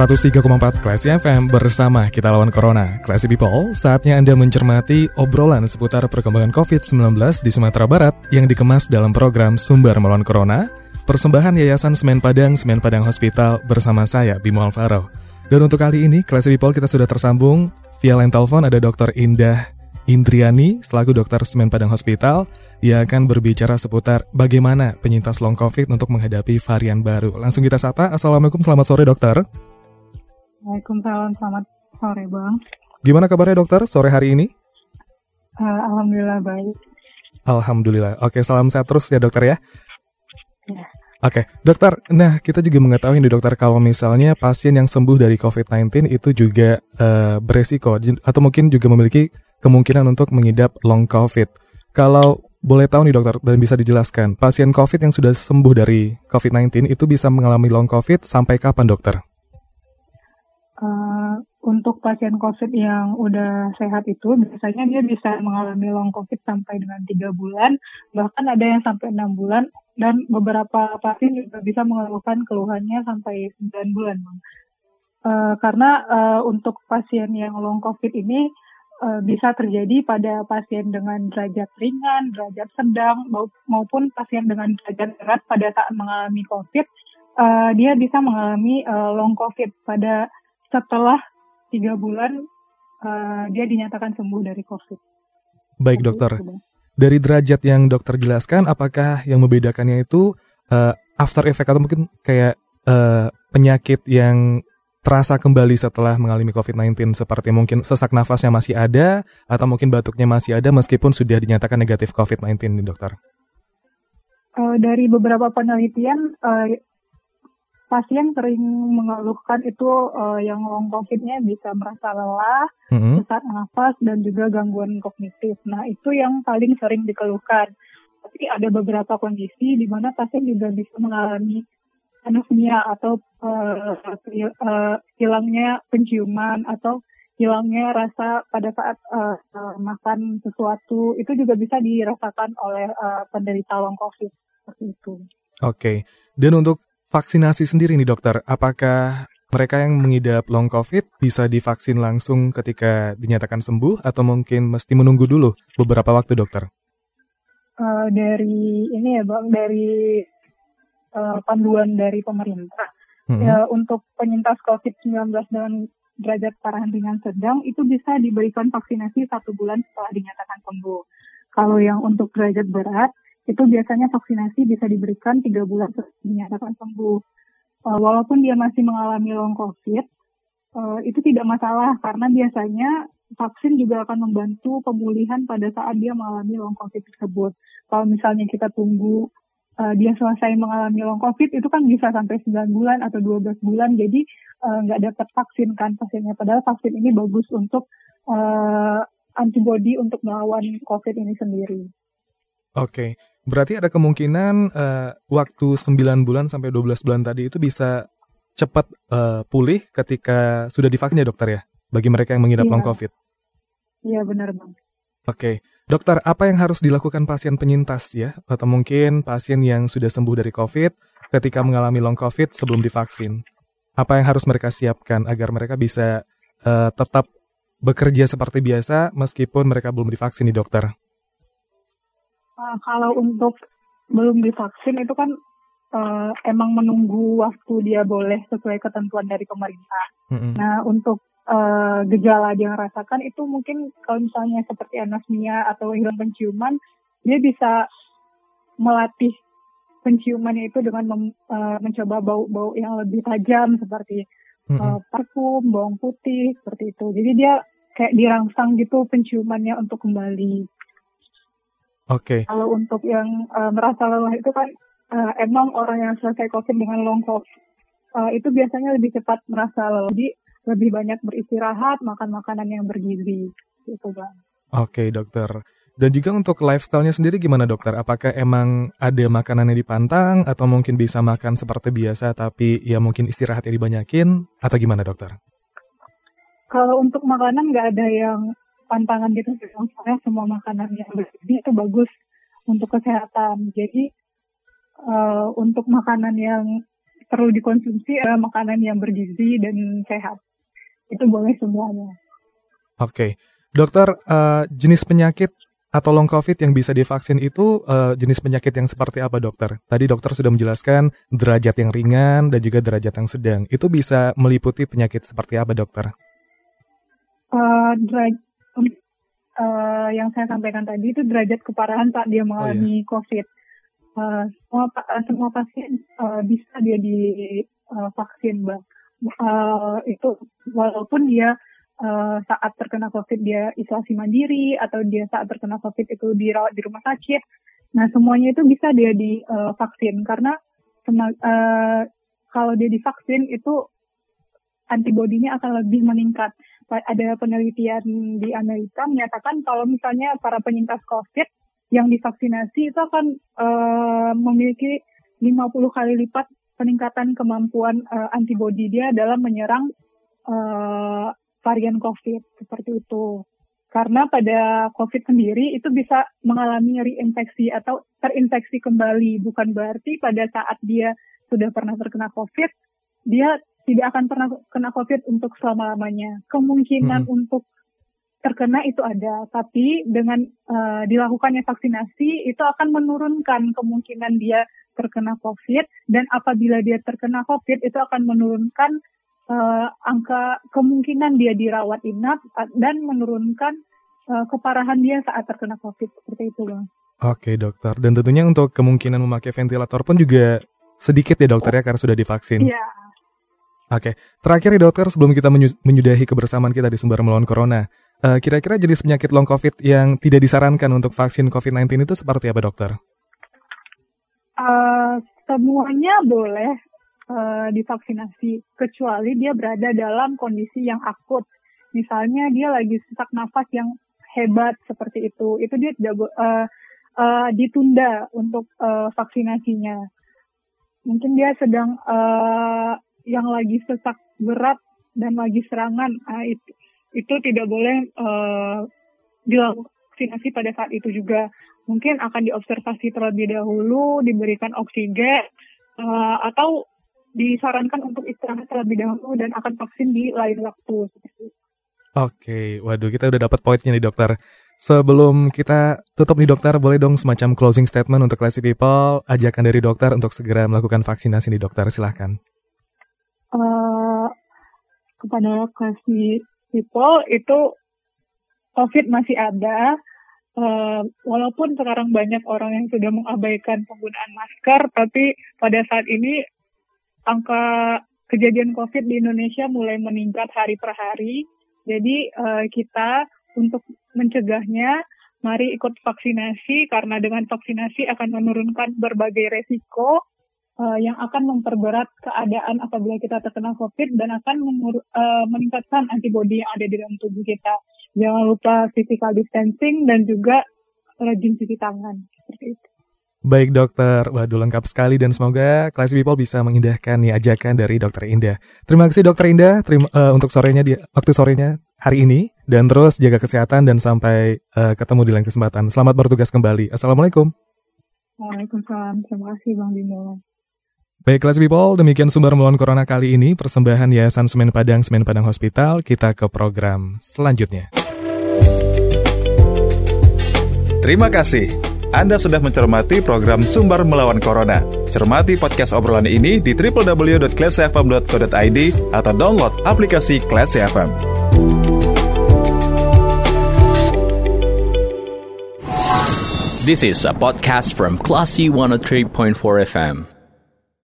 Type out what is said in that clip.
103,4 Classy FM bersama kita lawan Corona. Classy People, saatnya Anda mencermati obrolan seputar perkembangan COVID-19 di Sumatera Barat yang dikemas dalam program Sumber Melawan Corona, persembahan Yayasan Semen Padang, Semen Padang Hospital bersama saya, Bimo Alvaro. Dan untuk kali ini, Classy People kita sudah tersambung via line telepon ada Dr. Indah Indriani selaku dokter Semen Padang Hospital ia akan berbicara seputar bagaimana penyintas long COVID untuk menghadapi varian baru. Langsung kita sapa. Assalamualaikum, selamat sore dokter. Waalaikumsalam, selamat sore Bang. Gimana kabarnya dokter sore hari ini? Uh, Alhamdulillah baik. Alhamdulillah. Oke, salam sehat terus ya dokter ya. Ya. Oke, dokter. Nah, kita juga mengetahui nih dokter kalau misalnya pasien yang sembuh dari COVID-19 itu juga uh, beresiko atau mungkin juga memiliki kemungkinan untuk mengidap long COVID. Kalau boleh tahu nih dokter dan bisa dijelaskan, pasien COVID yang sudah sembuh dari COVID-19 itu bisa mengalami long COVID sampai kapan dokter? Untuk pasien COVID yang udah sehat itu biasanya dia bisa mengalami long COVID sampai dengan tiga bulan, bahkan ada yang sampai enam bulan dan beberapa pasien juga bisa mengeluhkan keluhannya sampai 9 bulan. Uh, karena uh, untuk pasien yang long COVID ini uh, bisa terjadi pada pasien dengan derajat ringan, derajat sedang maupun pasien dengan derajat berat pada saat mengalami COVID, uh, dia bisa mengalami uh, long COVID pada setelah tiga bulan uh, dia dinyatakan sembuh dari COVID. Baik dokter. Dari derajat yang dokter jelaskan, apakah yang membedakannya itu uh, after effect atau mungkin kayak uh, penyakit yang terasa kembali setelah mengalami COVID-19 seperti mungkin sesak nafasnya masih ada atau mungkin batuknya masih ada meskipun sudah dinyatakan negatif COVID-19 nih dokter? Uh, dari beberapa penelitian uh, pasien sering mengeluhkan itu uh, yang long COVID-nya bisa merasa lelah, mm-hmm. sesak nafas, dan juga gangguan kognitif. Nah, itu yang paling sering dikeluhkan. Tapi ada beberapa kondisi di mana pasien juga bisa mengalami anosmia atau uh, uh, hilangnya penciuman atau hilangnya rasa pada saat uh, uh, makan sesuatu itu juga bisa dirasakan oleh uh, penderita long COVID seperti itu. Oke, okay. dan untuk vaksinasi sendiri nih dokter, apakah mereka yang mengidap long COVID bisa divaksin langsung ketika dinyatakan sembuh atau mungkin mesti menunggu dulu beberapa waktu dokter? Uh, dari ini ya bang, dari uh, panduan dari pemerintah hmm. ya untuk penyintas COVID-19 dengan derajat parah ringan sedang itu bisa diberikan vaksinasi satu bulan setelah dinyatakan sembuh. Kalau yang untuk derajat berat itu biasanya vaksinasi bisa diberikan tiga bulan setelah dinyatakan sembuh. Uh, walaupun dia masih mengalami long COVID, uh, itu tidak masalah karena biasanya vaksin juga akan membantu pemulihan pada saat dia mengalami long COVID tersebut. Kalau misalnya kita tunggu uh, dia selesai mengalami long COVID itu kan bisa sampai 9 bulan atau 12 bulan, jadi nggak uh, dapat vaksin kan pasiennya. Padahal vaksin ini bagus untuk uh, antibody untuk melawan COVID ini sendiri. Oke, okay. Berarti ada kemungkinan uh, waktu 9 bulan sampai 12 bulan tadi itu bisa cepat uh, pulih ketika sudah divaksin ya dokter ya? Bagi mereka yang mengidap iya. long COVID. Iya benar bang. Oke, okay. dokter apa yang harus dilakukan pasien penyintas ya? Atau mungkin pasien yang sudah sembuh dari COVID ketika mengalami long COVID sebelum divaksin? Apa yang harus mereka siapkan agar mereka bisa uh, tetap bekerja seperti biasa meskipun mereka belum divaksin nih dokter? Uh, kalau untuk belum divaksin itu kan uh, emang menunggu waktu dia boleh sesuai ketentuan dari pemerintah. Mm-hmm. Nah untuk uh, gejala yang rasakan itu mungkin kalau misalnya seperti anosmia atau hilang penciuman, dia bisa melatih penciumannya itu dengan mem, uh, mencoba bau-bau yang lebih tajam seperti mm-hmm. uh, parfum, bawang putih seperti itu. Jadi dia kayak dirangsang gitu penciumannya untuk kembali. Oke. Okay. Kalau untuk yang uh, merasa lelah itu kan uh, emang orang yang selesai COVID dengan long COVID uh, itu biasanya lebih cepat merasa lelah. Jadi lebih banyak beristirahat, makan makanan yang bergizi, gitu bang. Oke okay, dokter. Dan juga untuk lifestyle-nya sendiri gimana dokter? Apakah emang ada makanan yang dipantang atau mungkin bisa makan seperti biasa tapi ya mungkin istirahatnya dibanyakin atau gimana dokter? Kalau untuk makanan nggak ada yang pantangan gitu, soalnya semua makanan yang bergizi itu bagus untuk kesehatan. Jadi uh, untuk makanan yang perlu dikonsumsi adalah makanan yang bergizi dan sehat. Itu boleh semuanya. Oke, okay. dokter, uh, jenis penyakit atau long COVID yang bisa divaksin itu uh, jenis penyakit yang seperti apa dokter? Tadi dokter sudah menjelaskan derajat yang ringan dan juga derajat yang sedang. Itu bisa meliputi penyakit seperti apa dokter? Uh, deraj uh, yang saya sampaikan tadi itu derajat keparahan saat dia mengalami oh, iya. COVID. Uh, semua semua pasien uh, bisa dia divaksin, uh, bang. Uh, itu walaupun dia uh, saat terkena COVID dia isolasi mandiri atau dia saat terkena COVID itu dirawat di rumah sakit. Nah semuanya itu bisa dia divaksin uh, karena uh, kalau dia divaksin itu antibodinya akan lebih meningkat. Ada penelitian di Amerika menyatakan kalau misalnya para penyintas COVID yang divaksinasi itu akan uh, memiliki 50 kali lipat peningkatan kemampuan uh, antibodi dia dalam menyerang uh, varian COVID seperti itu. Karena pada COVID sendiri itu bisa mengalami reinfeksi atau terinfeksi kembali. Bukan berarti pada saat dia sudah pernah terkena COVID, dia tidak akan pernah kena COVID untuk selama-lamanya. Kemungkinan hmm. untuk terkena itu ada, tapi dengan uh, dilakukannya vaksinasi itu akan menurunkan kemungkinan dia terkena COVID dan apabila dia terkena COVID itu akan menurunkan uh, angka kemungkinan dia dirawat inap dan menurunkan uh, keparahan dia saat terkena COVID seperti itu bang. Oke dokter, dan tentunya untuk kemungkinan memakai ventilator pun juga sedikit ya dokter ya karena sudah divaksin. Iya. Oke, terakhir ya dokter sebelum kita menyudahi kebersamaan kita di sumber melawan corona, uh, kira-kira jenis penyakit long COVID yang tidak disarankan untuk vaksin COVID-19 itu seperti apa dokter? Uh, semuanya boleh, uh, divaksinasi kecuali dia berada dalam kondisi yang akut. Misalnya dia lagi sesak nafas yang hebat seperti itu, itu dia tidak uh, uh, ditunda untuk uh, vaksinasinya. Mungkin dia sedang uh, yang lagi sesak berat dan lagi serangan, uh, itu, itu tidak boleh uh, divaksinasi pada saat itu juga. Mungkin akan diobservasi terlebih dahulu, diberikan oksigen, uh, atau disarankan untuk istirahat terlebih dahulu dan akan vaksin di lain waktu. Oke, waduh kita udah dapat poinnya nih dokter. Sebelum kita tutup nih dokter, boleh dong semacam closing statement untuk Classy People, ajakan dari dokter untuk segera melakukan vaksinasi nih dokter, silahkan. Kepada Classy People itu COVID masih ada, uh, walaupun sekarang banyak orang yang sudah mengabaikan penggunaan masker, tapi pada saat ini angka kejadian COVID di Indonesia mulai meningkat hari per hari. Jadi uh, kita untuk mencegahnya, mari ikut vaksinasi karena dengan vaksinasi akan menurunkan berbagai resiko uh, yang akan memperberat keadaan apabila kita terkena COVID dan akan uh, meningkatkan antibodi yang ada di dalam tubuh kita. Jangan lupa physical distancing dan juga rajin cuci tangan seperti itu. Baik dokter, waduh lengkap sekali dan semoga Classy People bisa mengindahkan nih ajakan dari dokter Indah. Terima kasih dokter Indah terima, uh, untuk sorenya di waktu sorenya hari ini dan terus jaga kesehatan dan sampai uh, ketemu di lain kesempatan. Selamat bertugas kembali. Assalamualaikum. Waalaikumsalam. Terima kasih Bang Bimo. Baik Classy People, demikian sumber melawan corona kali ini persembahan Yayasan Semen Padang Semen Padang Hospital. Kita ke program selanjutnya. Terima kasih. Anda sudah mencermati program Sumber Melawan Corona. Cermati podcast obrolan ini di www.classfm.co.id atau download aplikasi Class FM. This is a podcast from Classy 103.4 FM.